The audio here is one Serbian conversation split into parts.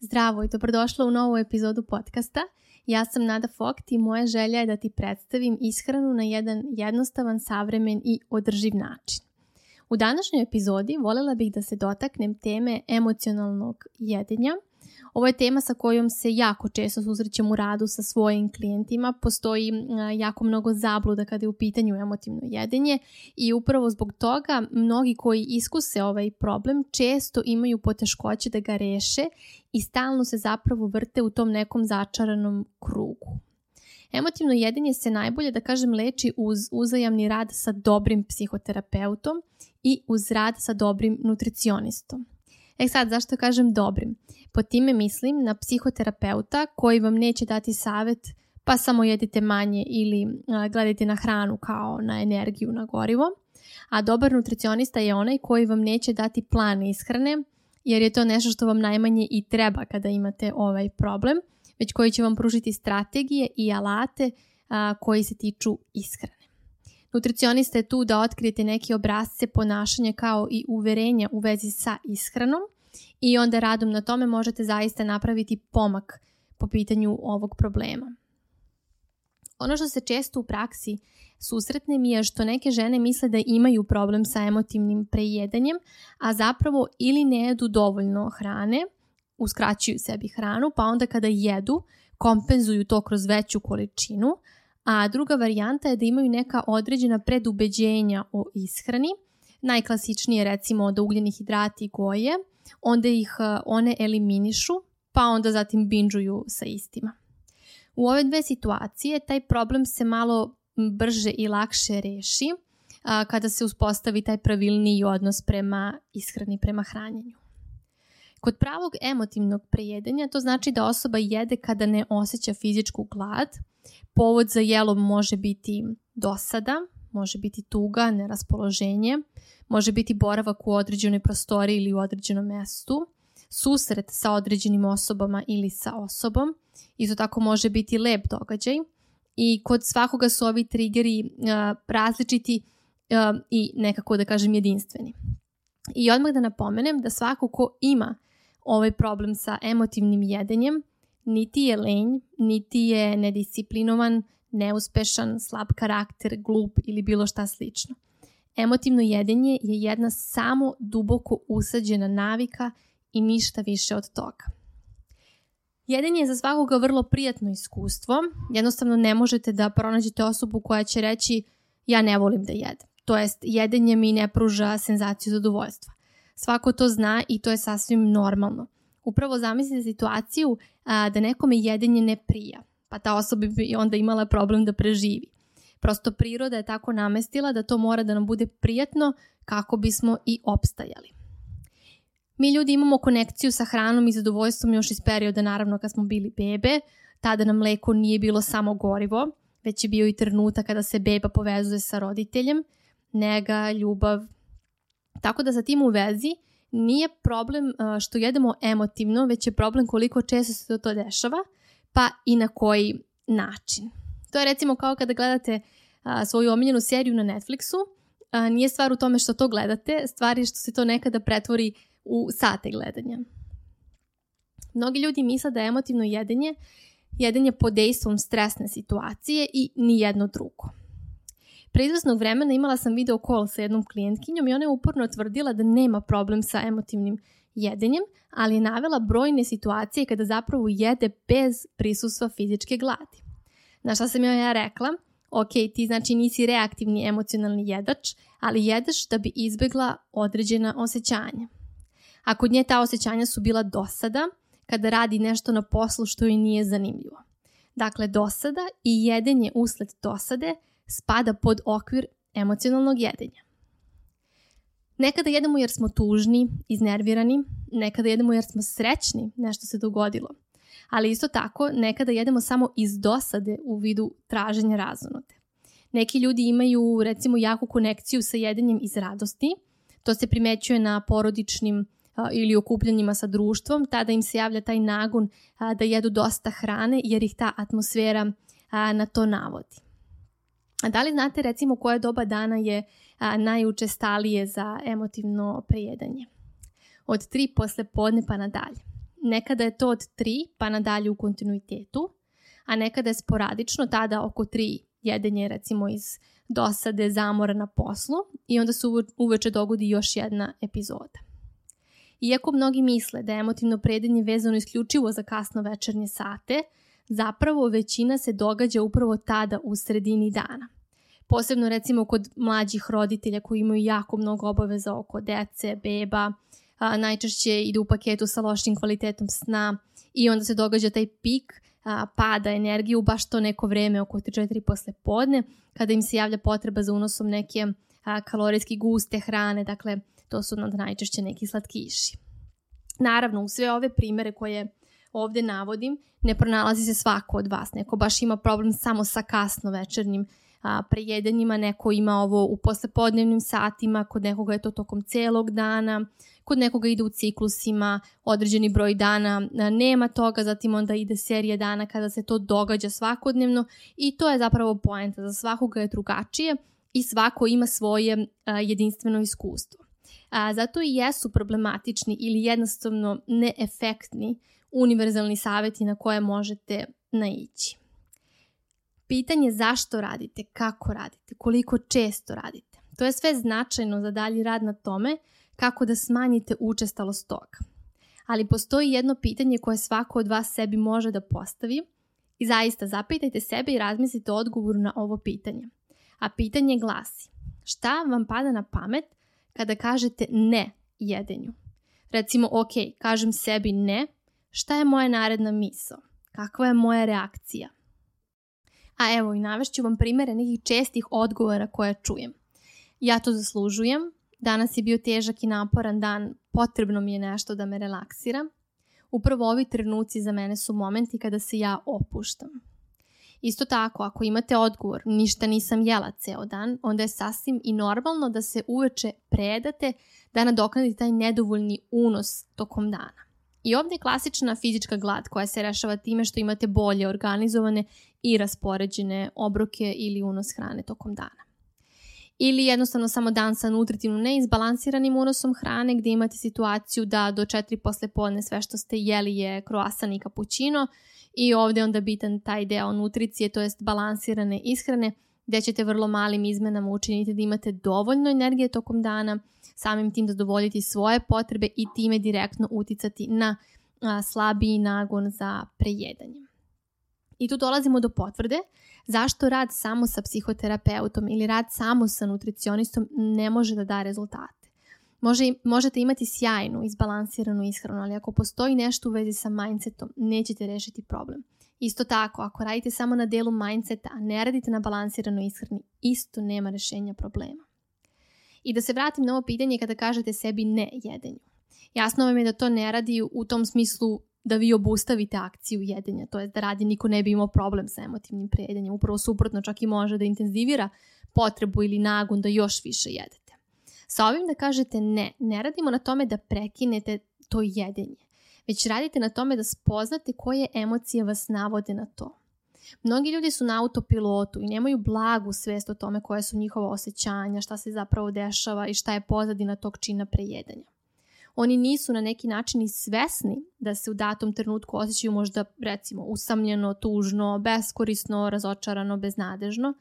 Zdravo i dobrodošla u novu epizodu podcasta. Ja sam Nada Fokt i moja želja je da ti predstavim ishranu na jedan jednostavan, savremen i održiv način. U današnjoj epizodi voljela bih da se dotaknem teme emocionalnog jedenja – Ovo je tema sa kojom se jako često susrećem u radu sa svojim klijentima. Postoji jako mnogo zabluda kada je u pitanju emotivno jedenje i upravo zbog toga mnogi koji iskuse ovaj problem često imaju poteškoće da ga reše i stalno se zapravo vrte u tom nekom začaranom krugu. Emotivno jedenje se najbolje, da kažem, leči uz uzajamni rad sa dobrim psihoterapeutom i uz rad sa dobrim nutricionistom. E sad, zašto kažem dobrim? Po time mislim na psihoterapeuta koji vam neće dati savet pa samo jedite manje ili gledajte na hranu kao na energiju, na gorivo. A dobar nutricionista je onaj koji vam neće dati plan ishrane jer je to nešto što vam najmanje i treba kada imate ovaj problem, već koji će vam pružiti strategije i alate a, koji se tiču ishrane. Nutricionista je tu da otkrijete neke obrazce ponašanja kao i uverenja u vezi sa ishranom i onda radom na tome možete zaista napraviti pomak po pitanju ovog problema. Ono što se često u praksi susretne mi je što neke žene misle da imaju problem sa emotivnim prejedanjem, a zapravo ili ne jedu dovoljno hrane, uskraćuju sebi hranu, pa onda kada jedu kompenzuju to kroz veću količinu, a druga varijanta je da imaju neka određena predubeđenja o ishrani. Najklasičnije recimo da ugljeni hidrati goje, onda ih e, one eliminišu, pa onda zatim binđuju sa istima. U ove dve situacije taj problem se malo brže i lakše reši a, kada se uspostavi taj pravilniji odnos prema ishrani, prema hranjenju. Kod pravog emotivnog prejedanja to znači da osoba jede kada ne osjeća fizičku glad. Povod za jelom može biti dosada, može biti tuga, neraspoloženje, može biti boravak u određenoj prostori ili u određenom mestu, susret sa određenim osobama ili sa osobom, isto tako može biti lep događaj i kod svakoga su ovi triggeri uh, različiti uh, i nekako da kažem jedinstveni. I odmah da napomenem da svako ko ima ovaj problem sa emotivnim jedenjem, niti je lenj, niti je nedisciplinovan, neuspešan, slab karakter, glup ili bilo šta slično. Emotivno jedenje je jedna samo duboko usađena navika i ništa više od toga. Jedenje je za svakoga vrlo prijatno iskustvo. Jednostavno ne možete da pronađete osobu koja će reći ja ne volim da jedem. To jest, jedenje mi ne pruža senzaciju zadovoljstva. Svako to zna i to je sasvim normalno. Upravo zamislite situaciju a, da nekome jedenje ne prija, pa ta osoba bi onda imala problem da preživi. Prosto priroda je tako namestila da to mora da nam bude prijatno kako bismo i opstajali. Mi ljudi imamo konekciju sa hranom i zadovoljstvom još iz perioda naravno kad smo bili bebe, tada nam mleko nije bilo samo gorivo, već je bio i trenutak kada se beba povezuje sa roditeljem, nega, ljubav. Tako da sa tim u vezi nije problem što jedemo emotivno, već je problem koliko često se to dešava, pa i na koji način. To je recimo kao kada gledate a, svoju omiljenu seriju na Netflixu, a, nije stvar u tome što to gledate, stvar je što se to nekada pretvori u sate gledanja. Mnogi ljudi misle da je emotivno jedenje jedenje pod dejstvom stresne situacije i nijedno drugo. Pre izvesnog vremena imala sam video call sa jednom klijentkinjom i ona je uporno tvrdila da nema problem sa emotivnim jedenjem, ali je navela brojne situacije kada zapravo jede bez prisustva fizičke gladi. Na šta sam joj ja rekla? Ok, ti znači nisi reaktivni emocionalni jedač, ali jedeš da bi izbegla određena osjećanja. A kod nje ta osjećanja su bila dosada, kada radi nešto na poslu što joj nije zanimljivo. Dakle, dosada i jedenje usled dosade spada pod okvir emocionalnog jedenja. Nekada jedemo jer smo tužni, iznervirani, nekada jedemo jer smo srećni, nešto se dogodilo – ali isto tako nekada jedemo samo iz dosade u vidu traženja razonote. Neki ljudi imaju recimo jaku konekciju sa jedenjem iz radosti, to se primećuje na porodičnim a, ili okupljanjima sa društvom, tada im se javlja taj nagon a, da jedu dosta hrane jer ih ta atmosfera a, na to navodi. A da li znate recimo koje doba dana je a, najučestalije za emotivno prejedanje? Od 3 posle podne pa nadalje. Nekada je to od 3 pa nadalje u kontinuitetu, a nekada je sporadično, tada oko 3 jedenje recimo iz dosade, zamora na poslu i onda se uveče dogodi još jedna epizoda. Iako mnogi misle da je emotivno predenje vezano isključivo za kasno večernje sate, zapravo većina se događa upravo tada u sredini dana. Posebno recimo kod mlađih roditelja koji imaju jako mnogo obaveza oko dece, beba, a, najčešće idu u paketu sa lošim kvalitetom sna i onda se događa taj pik a, pada energije u baš to neko vreme oko 3-4 posle podne kada im se javlja potreba za unosom neke a, kalorijski guste hrane, dakle to su onda najčešće neki slatkiši. Naravno, u sve ove primere koje ovde navodim, ne pronalazi se svako od vas. Neko baš ima problem samo sa kasno večernjim a, prejedanjima, neko ima ovo u poslepodnevnim satima, kod nekoga je to tokom celog dana, kod nekoga ide u ciklusima, određeni broj dana nema toga, zatim onda ide serija dana kada se to događa svakodnevno i to je zapravo poenta, za svakoga je drugačije i svako ima svoje a, jedinstveno iskustvo. A, zato i jesu problematični ili jednostavno neefektni univerzalni saveti na koje možete naići. Pitanje zašto radite, kako radite, koliko često radite. To je sve značajno za dalji rad na tome kako da smanjite učestalost toga. Ali postoji jedno pitanje koje svako od vas sebi može da postavi i zaista zapitajte sebe i razmislite odgovor na ovo pitanje. A pitanje glasi, šta vam pada na pamet kada kažete ne jedenju? Recimo, ok, kažem sebi ne, šta je moja naredna misao? Kakva je moja reakcija? A evo i navešću vam primere nekih čestih odgovora koje čujem. Ja to zaslužujem, danas je bio težak i naporan dan, potrebno mi je nešto da me relaksira. Upravo ovi trenuci za mene su momenti kada se ja opuštam. Isto tako, ako imate odgovor, ništa nisam jela ceo dan, onda je sasvim i normalno da se uveče predate da nadoknadite taj nedovoljni unos tokom dana. I ovdje je klasična fizička glad koja se rešava time što imate bolje organizovane i raspoređene obroke ili unos hrane tokom dana. Ili jednostavno samo dan sa nutritivno neizbalansiranim unosom hrane gdje imate situaciju da do 4 posle podne sve što ste jeli je kroasan i kapućino i ovdje onda bitan taj deo nutricije, to jest balansirane ishrane gdje ćete vrlo malim izmenama učiniti da imate dovoljno energije tokom dana, samim tim zadovoljiti svoje potrebe i time direktno uticati na a, slabiji nagon za prejedanje. I tu dolazimo do potvrde zašto rad samo sa psihoterapeutom ili rad samo sa nutricionistom ne može da da rezultate. Može, možete imati sjajnu, izbalansiranu ishranu, ali ako postoji nešto u vezi sa mindsetom, nećete rešiti problem. Isto tako, ako radite samo na delu mindseta, a ne radite na balansiranoj ishrani, isto nema rešenja problema. I da se vratim na ovo pitanje kada kažete sebi ne jedenju. Jasno vam je da to ne radi u tom smislu da vi obustavite akciju jedenja, to je da radi niko ne bi imao problem sa emotivnim prejedanjem. Upravo suprotno čak i može da intenzivira potrebu ili nagon da još više jedete. Sa ovim da kažete ne, ne radimo na tome da prekinete to jedenje već radite na tome da spoznate koje emocije vas navode na to. Mnogi ljudi su na autopilotu i nemaju blagu svest o tome koje su njihova osjećanja, šta se zapravo dešava i šta je pozadina tog čina prejedanja. Oni nisu na neki način i svesni da se u datom trenutku osjećaju možda recimo usamljeno, tužno, beskorisno, razočarano, beznadežno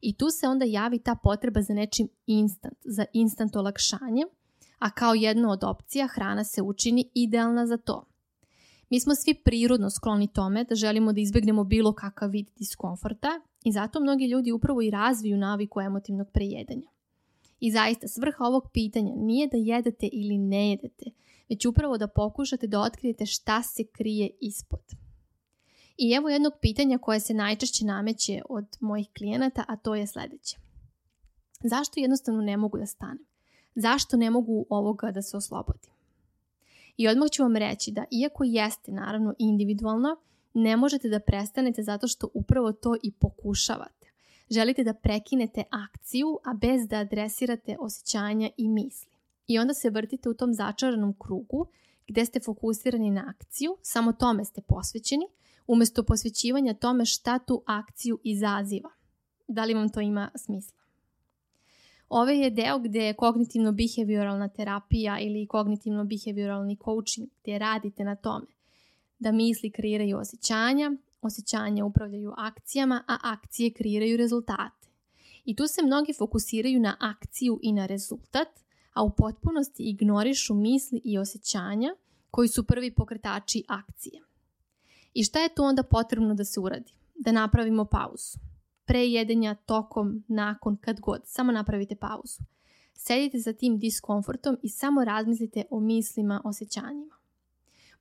i tu se onda javi ta potreba za nečim instant, za instant olakšanje, a kao jedna od opcija hrana se učini idealna za to. Mi smo svi prirodno skloni tome da želimo da izbegnemo bilo kakav vid diskomforta i zato mnogi ljudi upravo i razviju naviku emotivnog prejedanja. I zaista svrha ovog pitanja nije da jedete ili ne jedete, već upravo da pokušate da otkrijete šta se krije ispod. I evo jednog pitanja koje se najčešće nameće od mojih klijenata, a to je sledeće. Zašto jednostavno ne mogu da stanem? Zašto ne mogu ovoga da se oslobodim? I odmah ću vam reći da iako jeste naravno individualno, ne možete da prestanete zato što upravo to i pokušavate. Želite da prekinete akciju, a bez da adresirate osjećanja i misli. I onda se vrtite u tom začaranom krugu gde ste fokusirani na akciju, samo tome ste posvećeni, umesto posvećivanja tome šta tu akciju izaziva. Da li vam to ima smisla? Ovaj je deo gde kognitivno-behavioralna terapija ili kognitivno-behavioralni coaching, gde radite na tome da misli kreiraju osjećanja, osjećanja upravljaju akcijama, a akcije kreiraju rezultate. I tu se mnogi fokusiraju na akciju i na rezultat, a u potpunosti ignorišu misli i osjećanja koji su prvi pokretači akcije. I šta je tu onda potrebno da se uradi? Da napravimo pauzu. Pre jedenja, tokom, nakon, kad god. Samo napravite pauzu. Sedite za tim diskomfortom i samo razmislite o mislima, osjećanjima.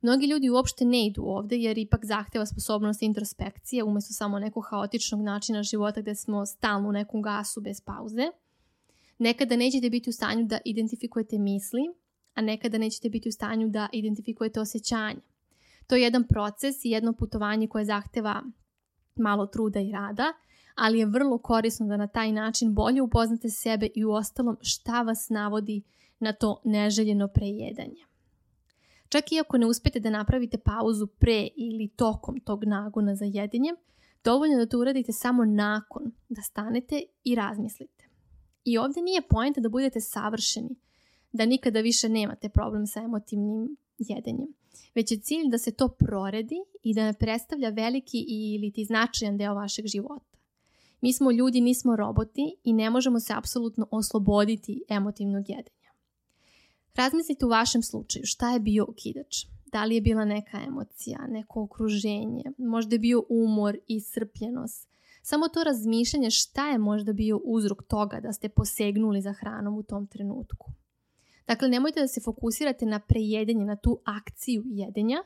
Mnogi ljudi uopšte ne idu ovde jer ipak zahteva sposobnost introspekcije umesto samo nekog haotičnog načina života gde smo stalno u nekom gasu bez pauze. Nekada nećete biti u stanju da identifikujete misli, a nekada nećete biti u stanju da identifikujete osjećanja. To je jedan proces i jedno putovanje koje zahteva malo truda i rada, ali je vrlo korisno da na taj način bolje upoznate sebe i u ostalom šta vas navodi na to neželjeno prejedanje. Čak i ako ne uspete da napravite pauzu pre ili tokom tog nagona za jedinjem, dovoljno da to uradite samo nakon, da stanete i razmislite. I ovde nije pojenta da budete savršeni, da nikada više nemate problem sa emotivnim jedenjem, već je cilj da se to proredi i da ne predstavlja veliki ili ti značajan deo vašeg života. Mi smo ljudi, nismo roboti i ne možemo se apsolutno osloboditi emotivnog jedenja. Razmislite u vašem slučaju šta je bio okidač. Da li je bila neka emocija, neko okruženje, možda je bio umor i srpljenost. Samo to razmišljanje šta je možda bio uzrok toga da ste posegnuli za hranom u tom trenutku. Dakle, nemojte da se fokusirate na prejedenje, na tu akciju jedenja,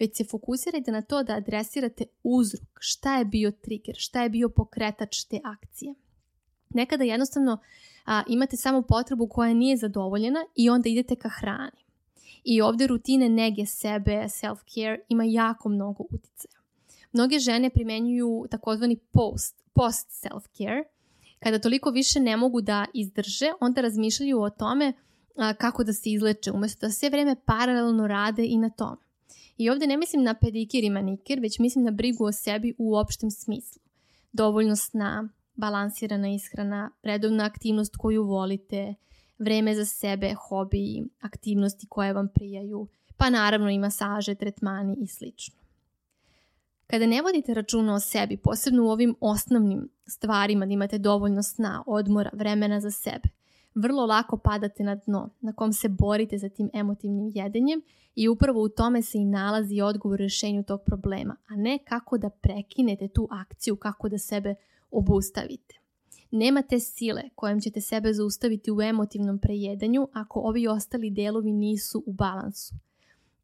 već se fokusirajte na to da adresirate uzrok, šta je bio trigger, šta je bio pokretač te akcije. Nekada jednostavno a, imate samo potrebu koja nije zadovoljena i onda idete ka hrani. I ovde rutine nege sebe, self-care ima jako mnogo uticaja. Mnoge žene primenjuju takozvani post, post self-care. Kada toliko više ne mogu da izdrže, onda razmišljaju o tome a, kako da se izleče, umesto da sve vreme paralelno rade i na tome. I ovde ne mislim na pedikir i manikir, već mislim na brigu o sebi u opštem smislu. Dovoljno sna, balansirana ishrana, redovna aktivnost koju volite, vreme za sebe, hobi, aktivnosti koje vam prijaju, pa naravno i masaže, tretmani i sl. Kada ne vodite računa o sebi, posebno u ovim osnovnim stvarima da imate dovoljno sna, odmora, vremena za sebe, vrlo lako padate na dno na kom se borite za tim emotivnim jedenjem i upravo u tome se i nalazi odgovor u rešenju tog problema, a ne kako da prekinete tu akciju, kako da sebe obustavite. Nema te sile kojom ćete sebe zaustaviti u emotivnom prejedanju ako ovi ostali delovi nisu u balansu.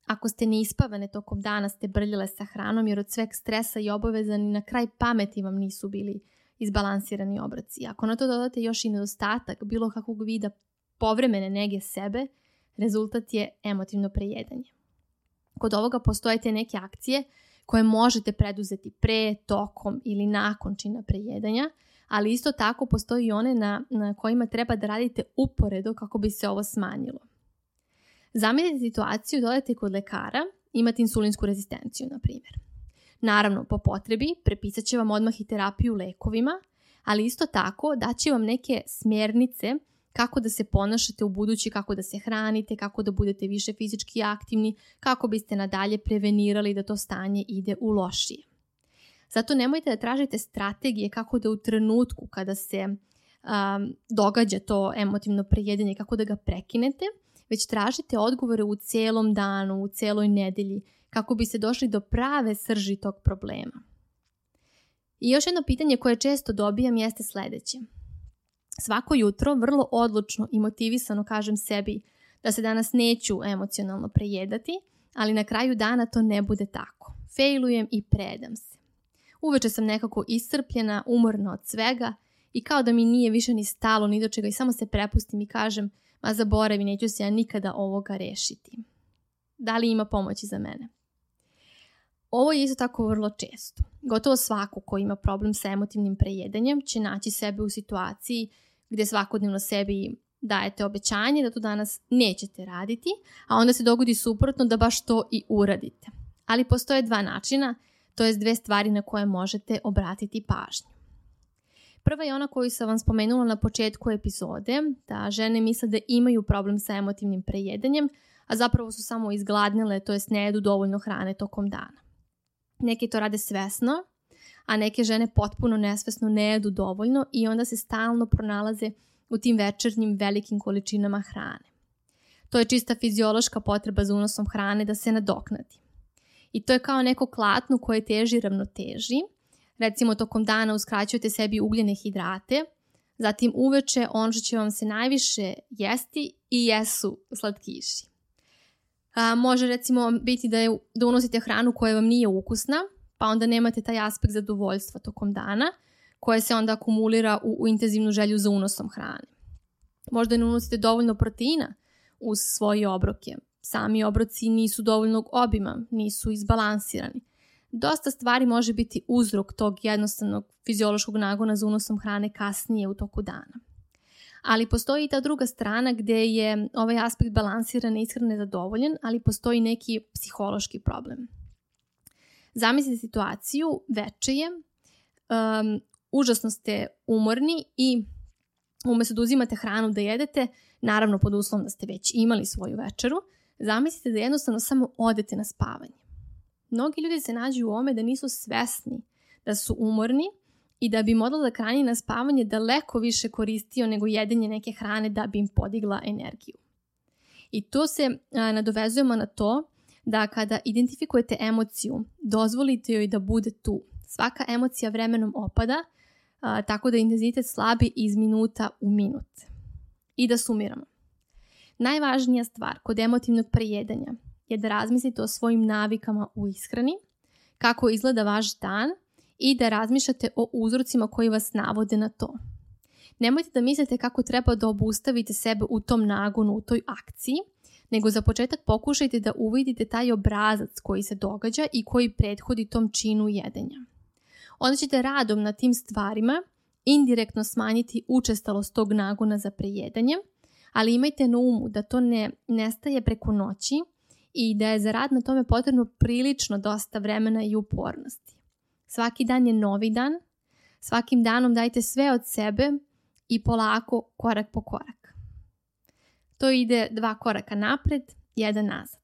Ako ste neispavane tokom dana ste brljale sa hranom jer od sveg stresa i obaveza ni na kraj pameti vam nisu bili izbalansirani obraci. Ako na to dodate još i nedostatak bilo kakvog vida povremene nege sebe, rezultat je emotivno prejedanje. Kod ovoga postoje te neke akcije koje možete preduzeti pre, tokom ili nakon čina prejedanja, ali isto tako postoji i one na, na kojima treba da radite uporedo kako bi se ovo smanjilo. Zamislite situaciju da odete kod lekara, imate insulinsku rezistenciju, na primjer. Naravno, po potrebi prepisat će vam odmah i terapiju lekovima, ali isto tako daće vam neke smjernice kako da se ponašate u budući, kako da se hranite, kako da budete više fizički aktivni, kako biste nadalje prevenirali da to stanje ide u lošije. Zato nemojte da tražite strategije kako da u trenutku kada se um, događa to emotivno prejedanje, kako da ga prekinete, već tražite odgovore u celom danu, u celoj nedelji, kako bi se došli do prave srži tog problema. I još jedno pitanje koje često dobijam jeste sledeće. Svako jutro vrlo odlučno i motivisano kažem sebi da se danas neću emocionalno prejedati, ali na kraju dana to ne bude tako. Failujem i predam se. Uveče sam nekako iscrpljena, umorna od svega i kao da mi nije više ni stalo ni do čega i samo se prepustim i kažem ma zaboravi, neću se ja nikada ovoga rešiti. Da li ima pomoći za mene? Ovo je isto tako vrlo često. Gotovo svako ko ima problem sa emotivnim prejedanjem će naći sebe u situaciji gde svakodnevno sebi dajete obećanje da to danas nećete raditi, a onda se dogodi suprotno da baš to i uradite. Ali postoje dva načina, to je dve stvari na koje možete obratiti pažnju. Prva je ona koju sam vam spomenula na početku epizode, da žene misle da imaju problem sa emotivnim prejedanjem, a zapravo su samo izgladnile, to jest ne jedu dovoljno hrane tokom dana. Neke to rade svesno, a neke žene potpuno nesvesno ne jedu dovoljno i onda se stalno pronalaze u tim večernjim velikim količinama hrane. To je čista fiziološka potreba za unosom hrane da se nadoknadi. I to je kao neko klatno koje teži ravnoteži. Recimo tokom dana uskraćujete sebi ugljene hidrate, zatim uveče ono što će vam se najviše jesti i jesu slatkiši. A, može recimo biti da, je, da unosite hranu koja vam nije ukusna, pa onda nemate taj aspekt zadovoljstva tokom dana, koje se onda akumulira u, u intenzivnu želju za unosom hrane. Možda ne unosite dovoljno proteina uz svoje obroke. Sami obroci nisu dovoljnog obima, nisu izbalansirani. Dosta stvari može biti uzrok tog jednostavnog fiziološkog nagona za unosom hrane kasnije u toku dana. Ali postoji i ta druga strana gde je ovaj aspekt balansirane ishrane zadovoljen, ali postoji neki psihološki problem. Zamislite situaciju, veče je, um, užasno ste umorni i umesto da uzimate hranu da jedete, naravno pod uslovom da ste već imali svoju večeru, zamislite da jednostavno samo odete na spavanje. Mnogi ljudi se nađu u ome da nisu svesni da su umorni i da bi im odlazak hrani na spavanje daleko više koristio nego jedenje neke hrane da bi im podigla energiju. I to se a, nadovezujemo na to da kada identifikujete emociju, dozvolite joj da bude tu. Svaka emocija vremenom opada, a, tako da intenzitet slabi iz minuta u minut. I da sumiramo. Najvažnija stvar kod emotivnog prejedanja je da razmislite o svojim navikama u ishrani, kako izgleda vaš dan i da razmišljate o uzrocima koji vas navode na to. Nemojte da mislite kako treba da obustavite sebe u tom nagonu, u toj akciji, nego za početak pokušajte da uvidite taj obrazac koji se događa i koji prethodi tom činu jedenja. Onda ćete radom na tim stvarima indirektno smanjiti učestalost tog nagona za prejedanje, ali imajte na umu da to ne nestaje preko noći i da je za rad na tome potrebno prilično dosta vremena i upornosti. Svaki dan je novi dan, svakim danom dajte sve od sebe i polako korak po korak. To ide dva koraka napred, jedan nazad.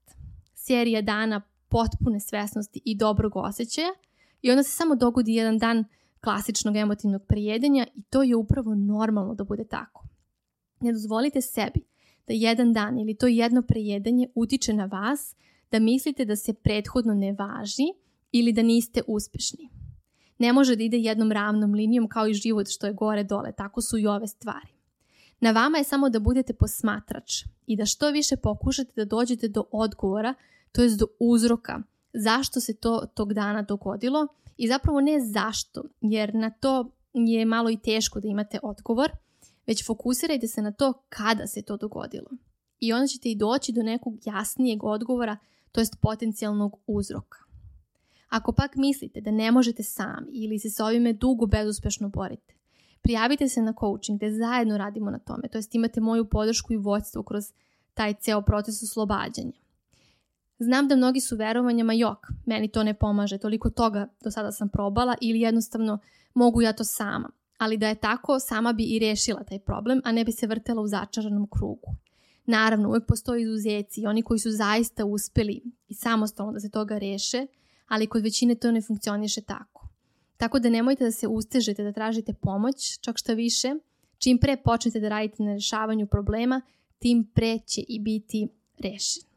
Serija dana potpune svesnosti i dobrog osjećaja i onda se samo dogodi jedan dan klasičnog emotivnog prijedenja i to je upravo normalno da bude tako. Ne dozvolite sebi da jedan dan ili to jedno prejedanje utiče na vas da mislite da se prethodno ne važi ili da niste uspešni. Ne može da ide jednom ravnom linijom kao i život što je gore dole, tako su i ove stvari. Na vama je samo da budete posmatrač i da što više pokušate da dođete do odgovora, to jest do uzroka zašto se to tog dana dogodilo i zapravo ne zašto, jer na to je malo i teško da imate odgovor, već fokusirajte se na to kada se to dogodilo. I onda ćete i doći do nekog jasnijeg odgovora, to jest potencijalnog uzroka. Ako pak mislite da ne možete sami ili se s ovime dugo bezuspešno borite, prijavite se na coaching gde zajedno radimo na tome, to jest imate moju podršku i vođstvo kroz taj ceo proces oslobađanja. Znam da mnogi su verovanjama jok, meni to ne pomaže, toliko toga do sada sam probala ili jednostavno mogu ja to sama. Ali da je tako, sama bi i rešila taj problem, a ne bi se vrtela u začaranom krugu. Naravno, uvek postoji izuzeci i oni koji su zaista uspeli i samostalno da se toga reše, ali kod većine to ne funkcioniše tako. Tako da nemojte da se ustežete da tražite pomoć, čak šta više, čim pre počnete da radite na rešavanju problema, tim pre će i biti rešen.